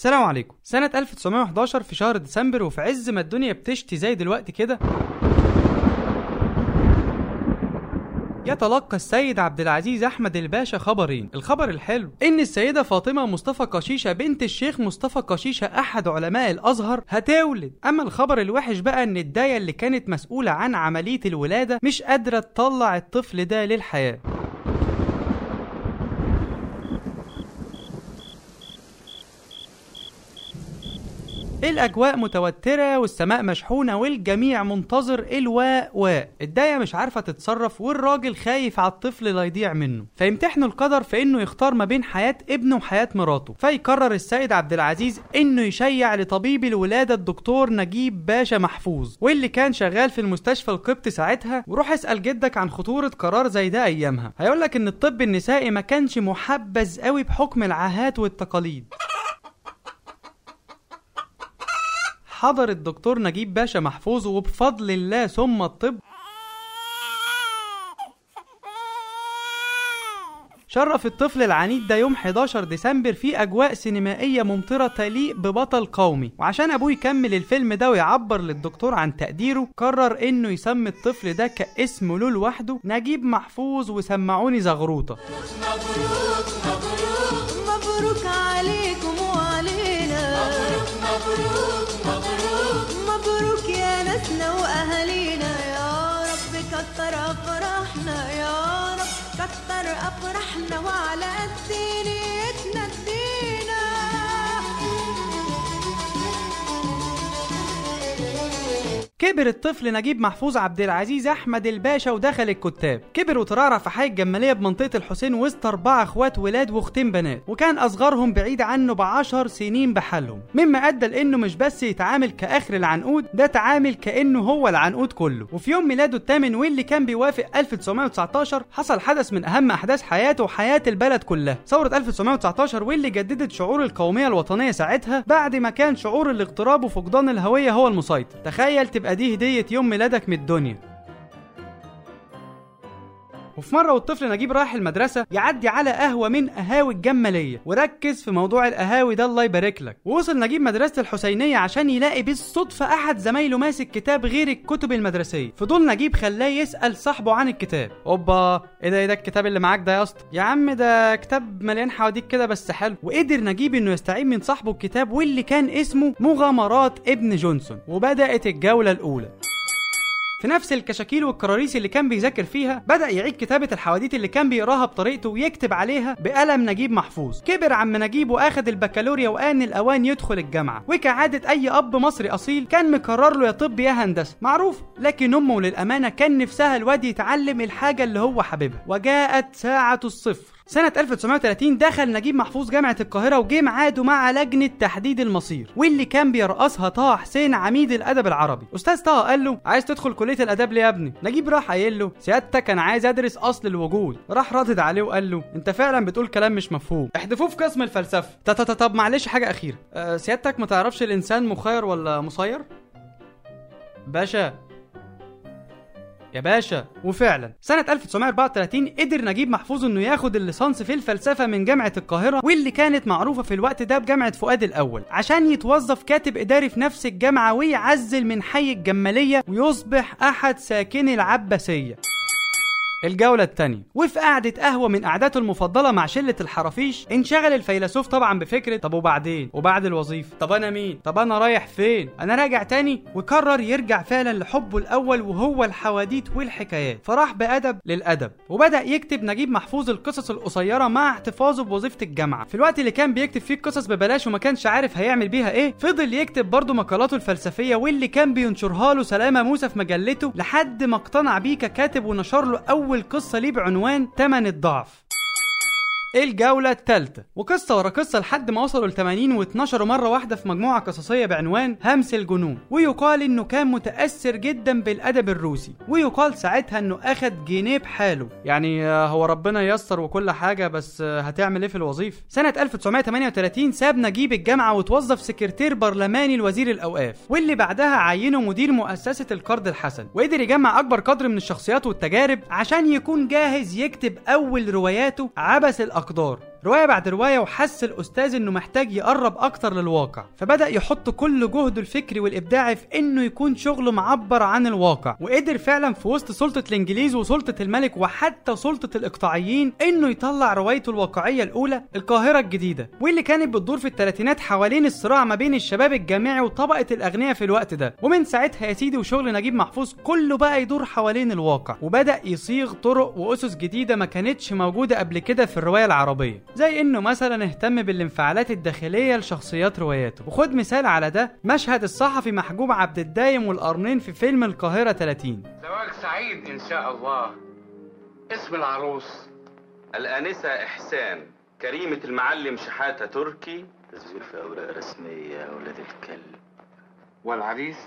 السلام عليكم. سنة 1911 في شهر ديسمبر وفي عز ما الدنيا بتشتي زي دلوقتي كده يتلقى السيد عبد العزيز أحمد الباشا خبرين. الخبر الحلو إن السيدة فاطمة مصطفى قشيشة بنت الشيخ مصطفى قشيشة أحد علماء الأزهر هتولد. أما الخبر الوحش بقى إن الداية اللي كانت مسؤولة عن عملية الولادة مش قادرة تطلع الطفل ده للحياة. الأجواء متوترة والسماء مشحونة والجميع منتظر الواء واء. الداية مش عارفة تتصرف والراجل خايف على الطفل لا يضيع منه. فيمتحنوا القدر في إنه يختار ما بين حياة ابنه وحياة مراته. فيقرر السيد عبد العزيز إنه يشيع لطبيب الولادة الدكتور نجيب باشا محفوظ واللي كان شغال في المستشفى القبطي ساعتها. وروح اسأل جدك عن خطورة قرار زي ده أيامها. هيقول لك إن الطب النسائي ما كانش محبذ قوي بحكم العاهات والتقاليد. حضر الدكتور نجيب باشا محفوظ وبفضل الله ثم الطب. شرف الطفل العنيد ده يوم 11 ديسمبر في أجواء سينمائية ممطرة تليق ببطل قومي. وعشان ابوه يكمل الفيلم ده ويعبر للدكتور عن تقديره قرر إنه يسمي الطفل ده كاسم له لوحده نجيب محفوظ وسمعوني زغروطة. افراحنا يا رب كتر افراحنا وعلى قد كبر الطفل نجيب محفوظ عبد العزيز أحمد الباشا ودخل الكتاب. كبر وترعرع في حي الجمالية بمنطقة الحسين وسط أربع أخوات ولاد وأختين بنات وكان أصغرهم بعيد عنه بعشر سنين بحالهم. مما أدى لإنه مش بس يتعامل كاخر العنقود ده تعامل كإنه هو العنقود كله. وفي يوم ميلاده الثامن واللي كان بيوافق 1919 حصل حدث من أهم أحداث حياته وحياة البلد كلها. ثورة 1919 واللي جددت شعور القومية الوطنية ساعتها بعد ما كان شعور الاغتراب وفقدان الهوية هو المسيطر. تخيل تبقى دي هديه يوم ميلادك من الدنيا. وفي مرة والطفل نجيب رايح المدرسة يعدي على قهوة من قهاوي الجمالية وركز في موضوع القهاوي ده الله يبارك لك. ووصل نجيب مدرسة الحسينية عشان يلاقي بالصدفة أحد زمايله ماسك كتاب غير الكتب المدرسية. فضول نجيب خلاه يسأل صاحبه عن الكتاب. أوبا إيه ده إيه ده الكتاب اللي معاك ده يا أسطى؟ يا عم ده كتاب مليان حواديت كده بس حلو. وقدر نجيب إنه يستعين من صاحبه الكتاب واللي كان اسمه مغامرات ابن جونسون وبدأت الجولة الأولى. في نفس الكشاكيل والكراريس اللي كان بيذاكر فيها بدأ يعيد كتابة الحواديت اللي كان بيقراها بطريقته ويكتب عليها بقلم نجيب محفوظ. كبر عم نجيب وآخد البكالوريا وآن الأوان يدخل الجامعة. وكعادة أي أب مصري أصيل كان مقرر له يا طب يا هندسة. معروف لكن أمه للأمانة كان نفسها الواد يتعلم الحاجة اللي هو حاببها. وجاءت ساعة الصفر. سنة 1930 دخل نجيب محفوظ جامعة القاهرة وجه ميعاده مع لجنة تحديد المصير واللي كان بيرأسها طه حسين عميد الأدب العربي. أستاذ طه قال له عايز تدخل كلية الآداب ليه يا ابني؟ نجيب راح قايل له سيادتك أنا عايز أدرس أصل الوجود. راح ردد عليه وقال له أنت فعلا بتقول كلام مش مفهوم. احذفوه في قسم الفلسفة. طب معلش حاجة أخيرة. أه سيادتك ما تعرفش الإنسان مخير ولا مسير؟ باشا يا باشا. وفعلا. سنة 1934 قدر نجيب محفوظ إنه ياخد الليسانس في الفلسفة من جامعة القاهرة واللي كانت معروفة في الوقت ده بجامعة فؤاد الأول عشان يتوظف كاتب إداري في نفس الجامعة ويعزل من حي الجمالية ويصبح أحد ساكني العباسية. الجولة التانية. وفي قعدة قهوة من قعداته المفضلة مع شلة الحرافيش انشغل الفيلسوف طبعا بفكرة طب وبعدين؟ وبعد الوظيفة؟ طب أنا مين؟ طب أنا رايح فين؟ أنا راجع تاني؟ وقرر يرجع فعلا لحبه الأول وهو الحواديت والحكايات. فراح بأدب للأدب وبدأ يكتب نجيب محفوظ القصص القصيرة مع احتفاظه بوظيفة الجامعة. في الوقت اللي كان بيكتب فيه القصص ببلاش وما كانش عارف هيعمل بيها إيه فضل يكتب برضه مقالاته الفلسفية واللي كان بينشرها له سلامة موسى في مجلته لحد ما اقتنع بيه ككاتب ونشر له أول قصة ليه بعنوان تمن الضعف. الجولة الثالثة. وقصة ورا قصة لحد ما وصلوا ل 80 واتنشروا مرة واحدة في مجموعة قصصية بعنوان همس الجنون. ويقال إنه كان متأثر جدا بالأدب الروسي. ويقال ساعتها إنه أخد جنيه بحاله يعني آه، هو ربنا ييسر وكل حاجة بس آه، هتعمل إيه في الوظيفة؟ سنة 1938 ساب نجيب الجامعة وتوظف سكرتير برلماني لوزير الأوقاف. واللي بعدها عينه مدير مؤسسة القرض الحسن. وقدر يجمع أكبر قدر من الشخصيات والتجارب عشان يكون جاهز يكتب أول رواياته عبث الأقدار رواية بعد رواية وحس الأستاذ إنه محتاج يقرب أكتر للواقع. فبدأ يحط كل جهده الفكري والإبداعي في إنه يكون شغله معبر عن الواقع. وقدر فعلا في وسط سلطة الإنجليز وسلطة الملك وحتى سلطة الإقطاعيين إنه يطلع روايته الواقعية الأولى القاهرة الجديدة. واللي كانت بتدور في الثلاثينات حوالين الصراع ما بين الشباب الجامعي وطبقة الأغنياء في الوقت ده. ومن ساعتها يا سيدي وشغل نجيب محفوظ كله بقى يدور حوالين الواقع. وبدأ يصيغ طرق وأسس جديدة ما كانتش موجودة قبل كده في الرواية العربية. زي إنه مثلا اهتم بالانفعالات الداخلية لشخصيات رواياته. وخد مثال على ده مشهد الصحفي محجوب عبد الدايم والقرنين في فيلم القاهرة 30 زواج سعيد إن شاء الله. اسم العروس. الآنسة إحسان كريمة المعلم شحاتة تركي. تسجيل في أوراق رسمية يا ولاد الكلب. والعريس؟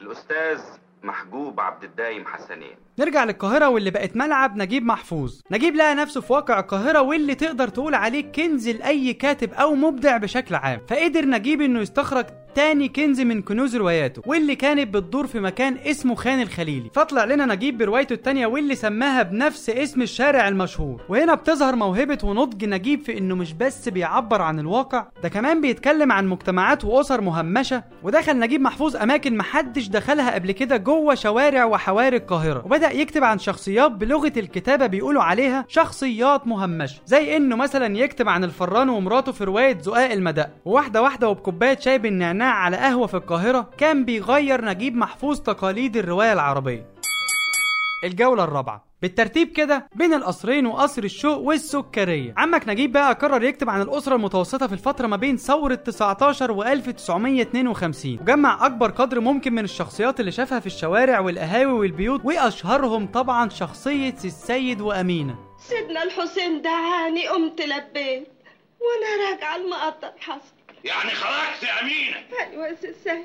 الأستاذ محجوب عبد الدايم حسنين. نرجع للقاهرة واللي بقت ملعب نجيب محفوظ. نجيب لقى نفسه في واقع القاهرة واللي تقدر تقول عليه كنز لأي كاتب أو مبدع بشكل عام. فقدر نجيب إنه يستخرج تاني كنز من كنوز رواياته واللي كانت بتدور في مكان اسمه خان الخليلي. فطلع لنا نجيب بروايته التانية واللي سماها بنفس اسم الشارع المشهور. وهنا بتظهر موهبة ونضج نجيب في إنه مش بس بيعبر عن الواقع ده كمان بيتكلم عن مجتمعات وأسر مهمشة. ودخل نجيب محفوظ أماكن محدش دخلها قبل كده جوه شوارع وحواري القاهرة. وبدأ يكتب عن شخصيات بلغة الكتابة بيقولوا عليها شخصيات مهمشة. زي إنه مثلا يكتب عن الفران ومراته في رواية زقاق المدق وواحدة واحدة وبكوباية شاي بالنعناع على قهوة في القاهرة كان بيغير نجيب محفوظ تقاليد الرواية العربية. الجولة الرابعة. بالترتيب كده بين القصرين وقصر الشوق والسكرية. عمك نجيب بقى قرر يكتب عن الأسرة المتوسطة في الفترة ما بين ثورة 19 و 1952 وجمع أكبر قدر ممكن من الشخصيات اللي شافها في الشوارع والقهاوي والبيوت وأشهرهم طبعا شخصية السيد وأمينة. سيدنا الحسين دعاني قمت لبيت وأنا راجعة المقطر حصل يعني خرجت يا أمينة. أيوه يا سي السيد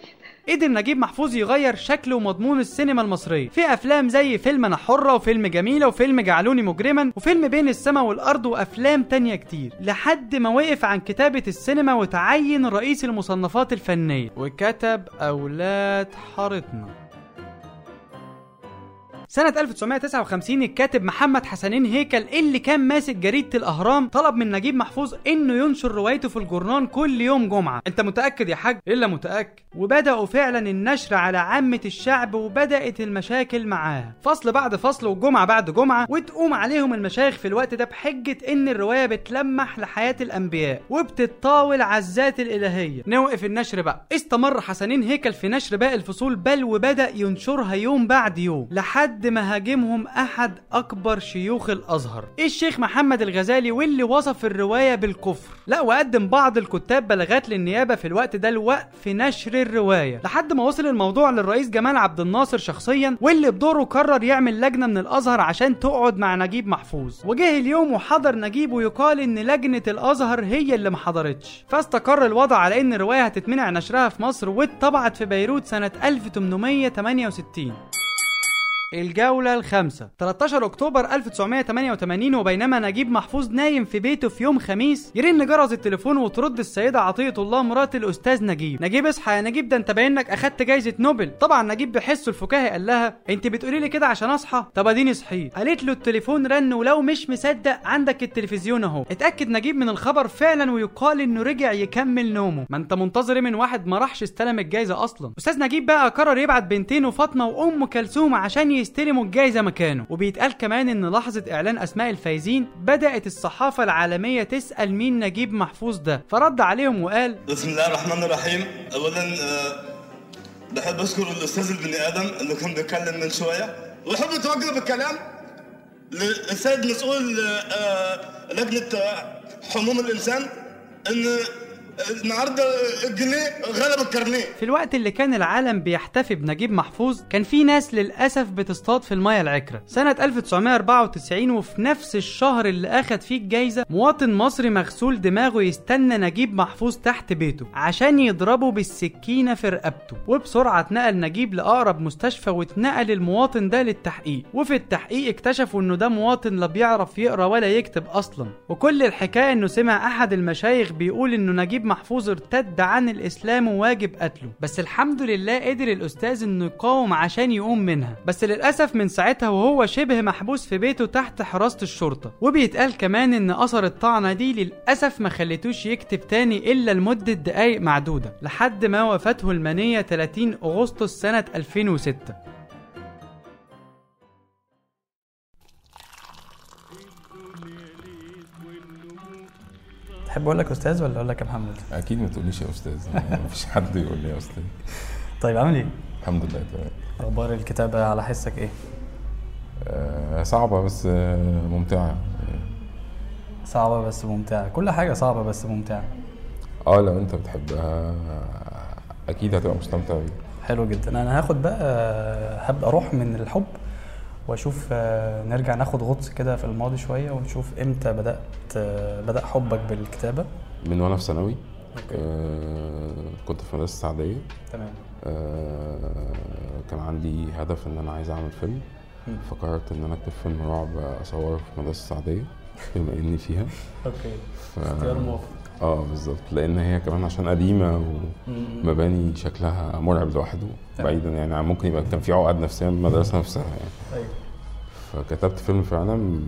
قدر نجيب محفوظ يغير شكل ومضمون السينما المصرية. في أفلام زي فيلم أنا حرة وفيلم جميلة وفيلم جعلوني مجرما وفيلم بين السماء والأرض وأفلام تانية كتير. لحد ما وقف عن كتابة السينما وتعين رئيس المصنفات الفنية. وكتب أولاد حارتنا. سنة 1959 الكاتب محمد حسنين هيكل اللي كان ماسك جريدة الأهرام طلب من نجيب محفوظ إنه ينشر روايته في الجورنان كل يوم جمعة، أنت متأكد يا حاج؟ إلا متأكد، وبدأوا فعلا النشر على عامة الشعب وبدأت المشاكل معاها، فصل بعد فصل وجمعة بعد جمعة وتقوم عليهم المشايخ في الوقت ده بحجة إن الرواية بتلمح لحياة الأنبياء وبتتطاول على الذات الإلهية، نوقف النشر بقى، استمر حسنين هيكل في نشر باقي الفصول بل وبدأ ينشرها يوم بعد يوم. لحد ما هاجمهم أحد أكبر شيوخ الأزهر. الشيخ محمد الغزالي واللي وصف الرواية بالكفر؟ لا وقدم بعض الكتاب بلاغات للنيابه في الوقت ده لوقف نشر الرواية. لحد ما وصل الموضوع للرئيس جمال عبد الناصر شخصيا واللي بدوره قرر يعمل لجنة من الأزهر عشان تقعد مع نجيب محفوظ. وجه اليوم وحضر نجيب ويقال إن لجنة الأزهر هي اللي ما حضرتش. فاستقر الوضع على إن الرواية هتتمنع نشرها في مصر واتطبعت في بيروت سنة 1868 الجولة الخامسة. 13 أكتوبر 1988 وبينما نجيب محفوظ نايم في بيته في يوم خميس يرن جرس التليفون وترد السيدة عطية الله مرات الأستاذ نجيب. نجيب اصحى يا نجيب ده أنت باين لك أخدت جايزة نوبل. طبعا نجيب بحسه الفكاهي قال لها أنت بتقولي لي كده عشان أصحى؟ طب أديني صحيت. قالت له التليفون رن ولو مش مصدق عندك التلفزيون أهو. اتأكد نجيب من الخبر فعلا ويقال إنه رجع يكمل نومه. ما أنت منتظر من واحد ما راحش استلم الجايزة أصلا. أستاذ نجيب بقى قرر يبعت بنتين وفاطمة وأم كلثوم عشان يستلموا الجايزة مكانه. وبيتقال كمان إن لحظة إعلان أسماء الفايزين بدأت الصحافة العالمية تسأل مين نجيب محفوظ ده. فرد عليهم وقال بسم الله الرحمن الرحيم. اولا آه، بحب أشكر الأستاذ البني آدم اللي كان بيتكلم من شوية. وبحب أتوجه بالكلام للسيد مسؤول آه، آه، حموم الإنسان إن النهارده الجنيه غلب الكارنيه في الوقت اللي كان العالم بيحتفي بنجيب محفوظ كان في ناس للأسف بتصطاد في المياه العكرة. سنة 1994 وفي نفس الشهر اللي أخد فيه الجايزة مواطن مصري مغسول دماغه يستنى نجيب محفوظ تحت بيته عشان يضربه بالسكينة في رقبته وبسرعة اتنقل نجيب لأقرب مستشفى واتنقل المواطن ده للتحقيق. وفي التحقيق اكتشفوا إنه ده مواطن لا بيعرف يقرأ ولا يكتب أصلا. وكل الحكاية إنه سمع أحد المشايخ بيقول إنه نجيب نجيب محفوظ ارتد عن الإسلام وواجب قتله. بس الحمد لله قدر الأستاذ إنه يقاوم عشان يقوم منها. بس للأسف من ساعتها وهو شبه محبوس في بيته تحت حراسة الشرطة. وبيتقال كمان إن أثر الطعنة دي للأسف ما خليتوش يكتب تاني إلا لمدة دقايق معدودة لحد ما وفاته المنية 30 أغسطس سنة 2006 تحب أقول لك أستاذ ولا أقول لك يا محمد؟ أكيد ما تقوليش يا أستاذ يعني مفيش حد يقول لي يا أستاذ. طيب عامل إيه؟ الحمد لله تمام. أخبار الكتابة على حسك إيه؟ آه، صعبة بس آه، ممتعة. صعبة بس ممتعة. كل حاجة صعبة بس ممتعة. آه لو أنت بتحبها أكيد هتبقى مستمتع بيها. حلو جدا. أنا هاخد بقى هبدا أروح من الحب واشوف آه، نرجع ناخد غطس كده في الماضي شوية ونشوف إمتى بدأت آه، بدأ حبك بالكتابة. من وأنا في ثانوي آه، كنت في مدرسة السعديه تمام. آه، كان عندي هدف إن أنا عايز أعمل فيلم. فقررت إن أنا أكتب فيلم رعب أصوره في مدرسة السعديه بما إني فيها. أوكي. ف... اختيار موفق. آه بالظبط. لأن هي كمان عشان قديمة. ومباني شكلها مرعب لوحده تمام. بعيدا يعني عن ممكن يبقى كان في عقد نفسية من المدرسة نفسها يعني. أيوه. فكتبت فيلم فعلا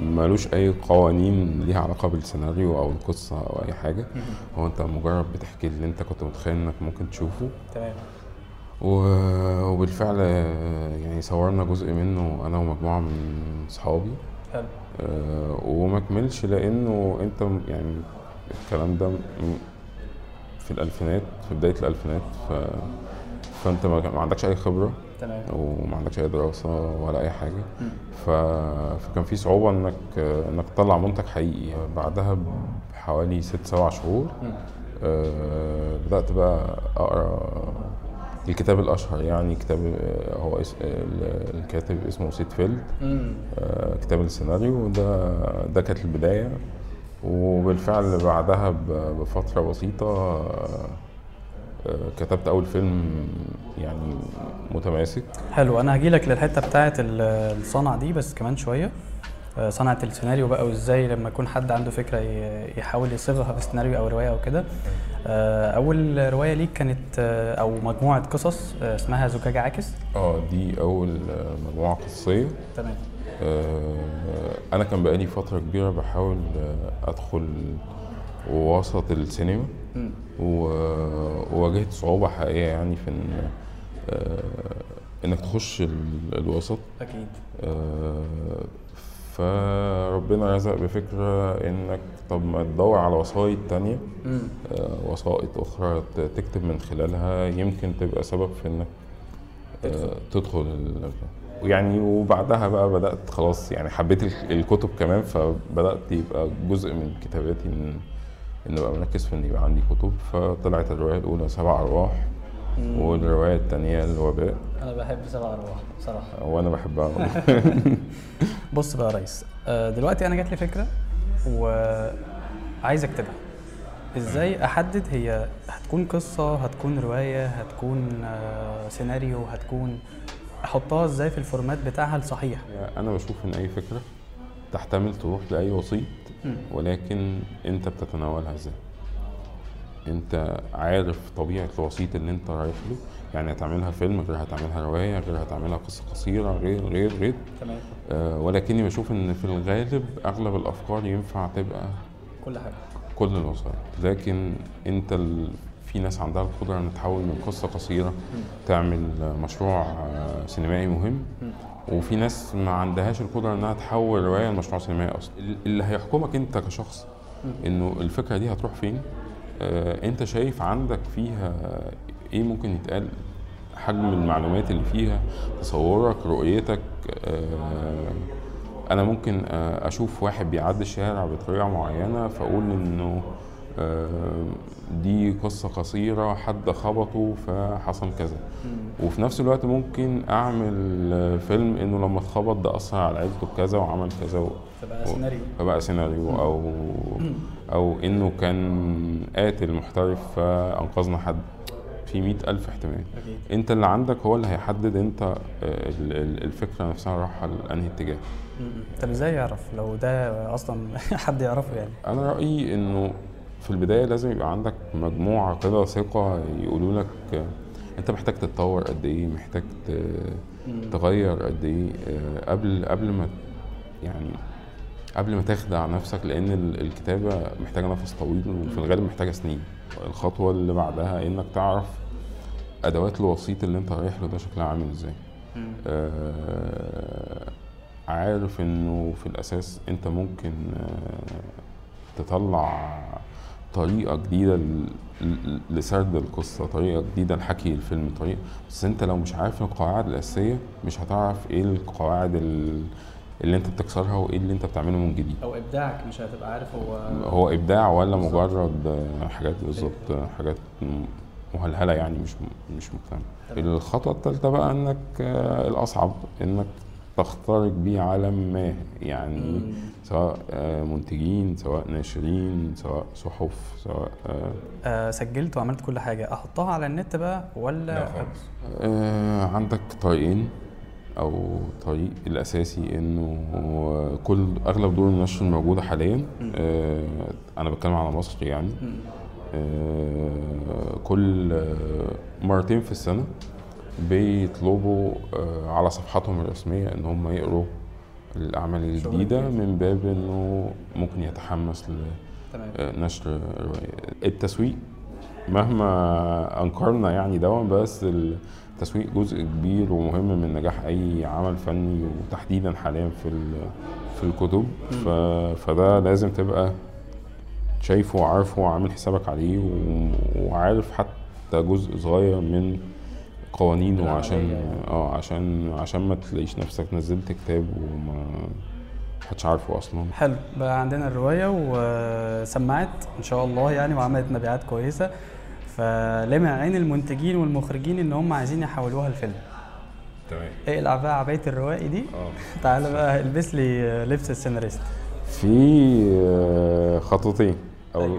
ملوش أي قوانين ليها علاقة بالسيناريو أو القصة أو أي حاجة. هو أنت مجرد بتحكي اللي أنت كنت متخيل إنك ممكن تشوفه. تمام. وبالفعل يعني صورنا جزء منه أنا ومجموعة من صحابي. حلو. آه، وما كملش لأنه أنت يعني الكلام ده في الألفينات في بداية الألفينات ف فأنت ما ما عندكش أي خبرة تمام. وما عندكش أي دراسة ولا أي حاجة. ف... فكان في صعوبة إنك إنك تطلع منتج حقيقي. بعدها بحوالي ست سبع شهور آه، بدأت بقى أقرأ الكتاب الأشهر يعني كتاب آه، هو اس... ال- الكاتب اسمه سيد فيلد. آه، كتاب السيناريو ده ده كانت البداية. وبالفعل بعدها ب- بفترة بسيطة آه، آه، كتبت أول فيلم يعني متماسك. حلو أنا هجيلك للحتة بتاعه ال- الصنعة دي بس كمان شوية. آه، صنعه السيناريو بقى وإزاي لما يكون حد عنده فكرة يحاول يصيغها في سيناريو أو رواية أو كده. آه، أول رواية ليك كانت آه، أو مجموعة قصص آه، اسمها زجاجة عاكس. آه دي أول آه، مجموعة قصيه تمام. آه، أنا كان بقالي فترة كبيرة بحاول آه، أدخل وسط السينما. وواجهت صعوبة حقيقية يعني في إن آه، إنك تخش ال- الوسط. أكيد. آه، فربنا رزق بفكرة انك طب ما تدور على وسائط تانية. آه، وسائط أخرى تكتب من خلالها. يمكن تبقى سبب في إنك آه، تدخل. يعني وبعدها بقى بدأت خلاص يعني حبيت ال- الكتب كمان فبدأت يبقى جزء من كتاباتي ان إن أبقى مركز في إن يبقى عندي كتب. فطلعت الرواية الأولى سبع أرواح. والرواية التانية الوباء أنا بحب سبع أرواح بصراحة. وأنا بحبها بص بقى يا ريس آه، دلوقتي أنا جات لي فكرة وعايز أكتبها. إزاي أحدد هي هتكون قصة هتكون رواية هتكون آه، سيناريو هتكون أحطها إزاي في ال format بتاعها الصحيح؟ أنا بشوف إن أي فكرة تحتمل تروح لأي وسيط. ولكن أنت بتتناولها إزاي؟ انت عارف طبيعة الوسيط اللي انت رايح له. يعني هتعملها فيلم غير هتعملها رواية غير هتعملها قصة قصيرة غير غير غير. تمام. آه ولكني بشوف إن في الغالب أغلب الأفكار ينفع تبقى كل حاجة. كل الوسائط. لكن أنت ال... في ناس عندها القدرة ان تحول من قصة قصيرة تعمل مشروع آه، سينمائي مهم. وفي ناس ما عندهاش القدرة إنها تحول رواية لمشروع سينمائي أصلا. ال- اللي هيحكمك أنت كشخص إنه الفكرة دي هتروح فين؟ انت شايف عندك فيها إيه ممكن يتقال؟ حجم المعلومات اللي فيها تصورك رؤيتك آه، أنا ممكن آه، أشوف واحد بيعدي الشارع بطريقة معينة فاقول انه آه، دي قصة قصيرة حد خبطه فحصل كذا. وفي نفس الوقت ممكن أعمل آه، فيلم إنه لما اتخبط ده أثر على عيلته بكذا وعمل كذا و... فبقى سيناريو. فبقى سيناريو. أو أو إنه كان قاتل محترف فأنقذنا حد. في مئة ألف احتمال. أكيد. أنت اللي عندك هو اللي هيحدد أنت آه، ال- ال- الفكرة نفسها رايحة لأنهي اتجاه. طب إزاي يعرف لو ده أصلا حد يعرفه يعني؟ أنا رأيي إنه في البداية لازم يبقى عندك مجموعة كده ثقة يقولوا لك أنت محتاج تتطور قد إيه محتاج تغير قد إيه آه، قبل قبل ما يعني قبل ما تخدع نفسك لأن ال- الكتابة محتاجة نفس طويل وفي الغالب محتاجة سنين. الخطوة اللي بعدها إنك تعرف أدوات الوسيط اللي أنت رايح له ده شكلها عامل إزاي. آه عارف إنه في الأساس أنت ممكن آه تطلع طريقة جديدة ل- ل- لسرد القصة طريقة جديدة لحكي الفيلم طريقة بس انت لو مش عارف القواعد الأساسية مش هتعرف إيه القواعد ال- اللي انت بتكسرها وايه اللي انت بتعمله من جديد. أو إبداعك مش هتبقى عارف هو هو إبداع ولا مجرد آه، حاجات بالظبط حاجات مهلهلة يعني مش مش مقتنع الخطوة الثالثه بقى إنك آه، الأصعب إنك تخترق بيه عالم ما يعني سواء آه، منتجين سواء ناشرين سواء صحف سواء آه، آه سجلت وعملت كل حاجة. أحطها على النت بقى ولا آه، عندك طريقين أو طريق الأساسي إنه كل أغلب دور النشر الموجودة حاليا آه، أنا بتكلم على مصر يعني. آه، كل مرتين في السنة بيطلبوا آه، على صفحاتهم الرسمية إن هم يقروا الأعمال الجديدة من باب إنه ممكن يتحمس لنشر روايه التسويق. مهما أنكرنا يعني دون بس التسويق جزء كبير ومهم من نجاح أي عمل فني وتحديدا حاليا في في الكتب. ف... فده لازم تبقى شايفه وعارفه وعامل حسابك عليه و... وعارف حتى جزء صغير من قوانينه عشان آه عشان عشان ما تلاقيش نفسك نزلت كتاب وما محدش عارفه أصلا. حلو بقى عندنا الرواية وسمعت إن شاء الله يعني وعملت مبيعات كويسة. فلمع عين المنتجين والمخرجين إن هم عايزين يحولوها لفيلم. تمام. اقلع بقى عباية الروائي دي؟ آه. تعالى بقى البس لي لبس السيناريست. في آه، خطوتين. أو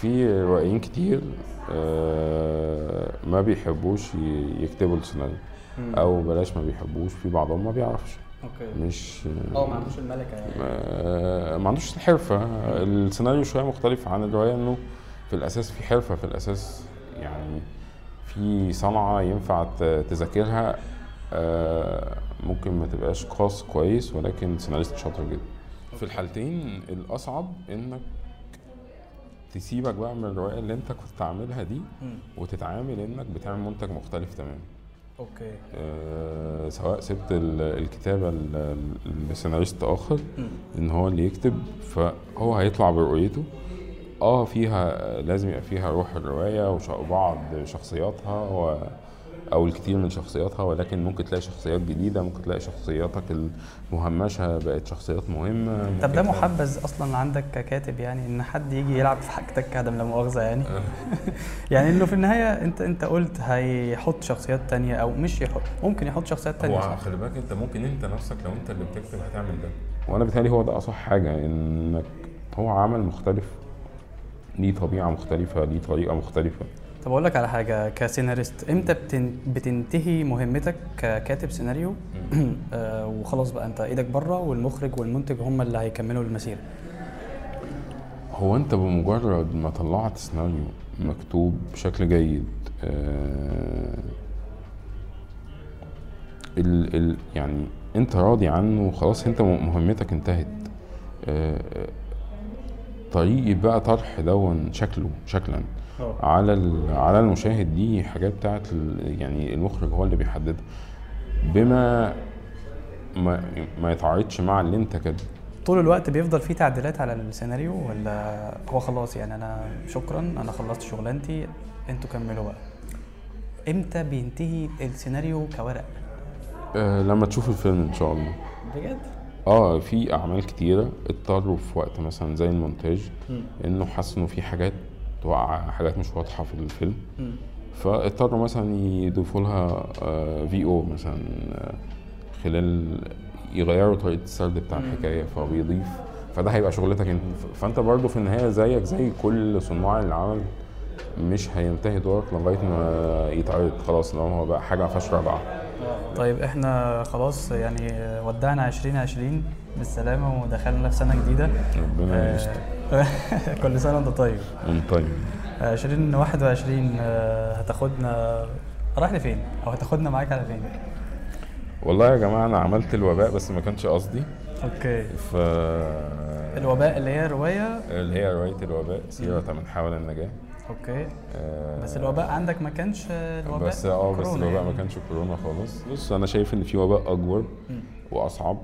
في روائيين كتير ما بيحبوش يكتبوا السيناريو. أو بلاش ما بيحبوش في بعضهم ما بيعرفش. أوكي. مش آه ما عندوش الملكة يعني. آه، ما عندوش الحرفة. السيناريو شوية مختلف عن الرواية إنه في الأساس في حرفة في الأساس يعني في صنعة ينفع تذاكرها. آه، ممكن ما تبقاش قاص كويس ولكن سيناريست شاطر جدا. في الحالتين الأصعب إنك تسيبك بقى من الرواية اللي انت كنت عاملها دي وتتعامل انك بتعمل منتج مختلف تماما. أوكي. آه، سواء سبت ال- الكتابة ل- ل- لسيناريست آخر إن هو اللي يكتب فهو هيطلع برؤيته. آه فيها لازم يبقى فيها روح الرواية وش- وبعض شخصياتها و أو الكثير من شخصياتها ولكن ممكن تلاقي شخصيات جديدة ممكن تلاقي شخصياتك المهمشة بقت شخصيات مهمة. طب ده محبذ أصلا عندك ككاتب يعني إن حد يجي يلعب في حاجتك كده لا مؤاخذة يعني. يعني إنه في النهاية أنت أنت قلت هيحط شخصيات تانية أو مش يحط ممكن يحط شخصيات تانية. هو؟ خلي بالك أنت ممكن أنت نفسك لو أنت اللي بتكتب هتعمل ده. وأنا بيتهيألي هو ده أصح حاجة إنك هو عمل مختلف ليه طبيعة مختلفة ليه طريقة مختلفة. طب أقول لك على حاجة كسيناريست إمتى بتن... بتنتهي مهمتك ككاتب سيناريو؟ آه وخلاص بقى أنت إيدك بره والمخرج والمنتج هم اللي هيكملوا المسيرة. هو أنت بمجرد ما طلعت سيناريو مكتوب بشكل جيد آه ال ال يعني أنت راضي عنه خلاص أنت مهمتك انتهت. آه طريقة بقى طرح دون شكله شكلا. على على المشاهد دي حاجات بتاعت يعني المخرج هو اللي بيحددها. بما ما, ما يتعارضش مع اللي انت كاتبه. طول الوقت بيفضل في تعديلات على السيناريو ولا هو خلاص يعني أنا شكرا أنا خلصت شغلانتي أنتوا كملوا بقى. إمتى بينتهي السيناريو كورق؟ آه لما تشوف الفيلم إن شاء الله. بجد؟ آه في أعمال كتيرة اضطروا في وقت مثلا زي المونتاج إنه حسوا انه في حاجات واقعه حاجات مش واضحة في الفيلم. فاضطروا مثلا يضيفوا لها في أو مثلا آه، خلال يغيروا طريقة السرد بتاع الحكاية فبيضيف. فده هيبقى شغلتك انت. فانت برضه في النهاية زيك زي كل صناع العمل مش هينتهي دورك لغاية ما يتعرض. خلاص لو هو بقى حاجة ما فيهاش رجعة. طيب إحنا خلاص يعني ودعنا 2020 بالسلامة ودخلنا في سنة جديدة. ربنا آه، يستر. كل سنة وانت طيب. وانت طيب. 2021 آه، هتاخدنا رايح لفين؟ أو هتاخدنا معاك على فين؟ والله يا جماعة أنا عملت الوباء بس ما كانش قصدي. okay. ف الوباء اللي هي روايه اللي هي رواية الوباء سيرة من حاول النجاة. okay. آه، بس الوباء عندك ما كانش الوباء بس آه بس الوباء يعني. ما كانش كورونا خالص. بص أنا شايف إن في وباء أكبر وأصعب.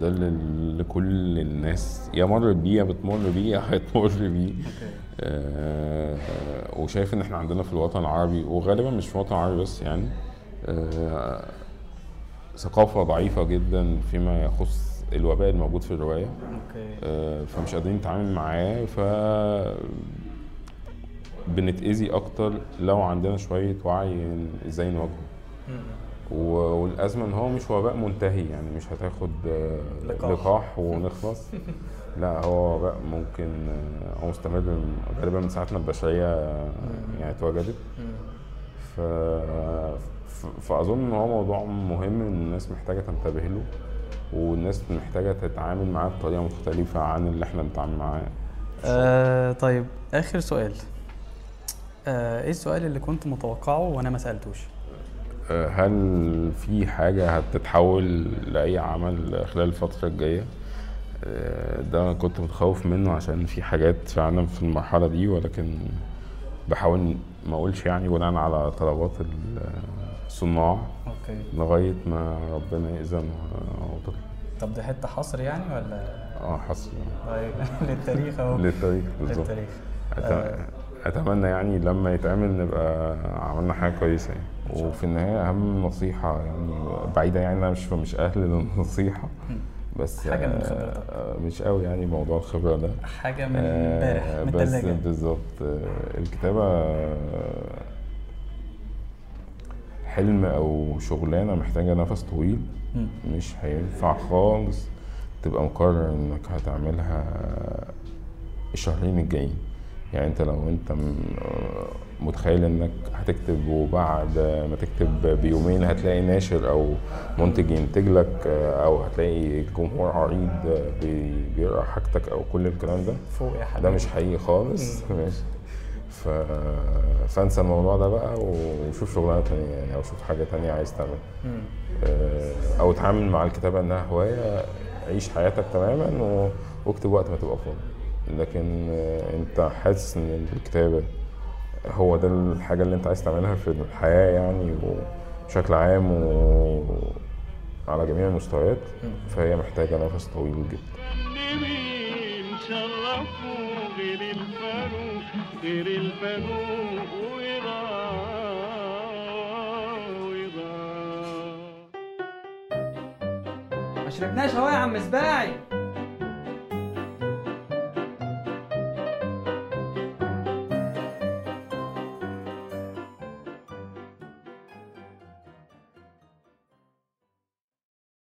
ده اللي كل الناس. يا مرت بيه يا بتمر بيه يا هتمر بيه. آه، آه، وشايف إن إحنا عندنا في الوطن العربي وغالبا مش في الوطن العربي بس يعني آه، ثقافة ضعيفة جدا فيما يخص الوباء الموجود في آه، فمش قادرين نتعامل معاه ف بنتأذي أكتر لو عندنا شوية وعي إزاي نواجهه و- والأزمة إن هو مش وباء منتهي يعني مش هتاخد آه، لقاح. لقاح ونخلص. لا هو وباء ممكن آه، هو مستمر غالبا من ساعة ما البشرية آه، يعني اتوجدت. ف... ف- فأظن إن هو موضوع مهم الناس محتاجة تنتبه له والناس محتاجة تتعامل معاه بطريقة مختلفة عن اللي إحنا بنتعامل معاه. آه طيب آخر سؤال. آه إيه السؤال اللي كنت متوقعه وأنا ما سألتوش؟ هل في حاجة هتتحول لأي عمل خلال الفترة الجاية؟ آه، ده كنت متخوف منه عشان في حاجات فعلا في المرحلة دي ولكن بحاول ما أقولش يعني بناء على طلبات ال- الصناع أوكي. لغاية ما ربنا يأذن وتطلع طب ده حتة حصر يعني ولا؟ آه حصل طيب للتاريخ أهو. للتاريخ بالظبط. للتاريخ. أت- أتمنى يعني لما يتعمل نبقى عملنا حاجة كويسة يعني. وفي النهاية أهم نصيحة يعني بعيدة يعني أنا مش مش أهل للنصيحه بس حاجة من آه، خبرتك. آه، مش قوي يعني موضوع الخبرة ده حاجة من آه، امبارح من بس بالظبط آه، الكتابة آه، حلم أو شغلانة محتاجة نفس طويل. مش هينفع خالص تبقى مقرر إنك هتعملها الشهرين الجايين يعني أنت لو أنت متخيل إنك هتكتب وبعد ما تكتب بيومين هتلاقي ناشر أو منتج ينتج لك أو هتلاقي جمهور عريض بي- بيقرأ حاجتك أو كل الكلام ده. فوق يا حبيبي. ده مش حقيقي خالص. ماشي. ف... فانسى الموضوع ده بقى وشوف شغلانة تانية يعني أو شوف حاجة تانية عايز تعملها. آه، أو اتعامل مع الكتابة إنها هواية عيش حياتك تماما و- واكتب وقت ما تبقى فاضي. لكن آه، أنت حاسس إن الكتابة هو ده الحاجة اللي انت عايز تعملها في الحياة يعني وبشكل عام وعلى جميع المستويات. فهي محتاجة نفس طويل جدا. مين شرفوا غير الفاروق غير الفاروق ورضا ورضا ما شربناش اهو يا عم سباعي.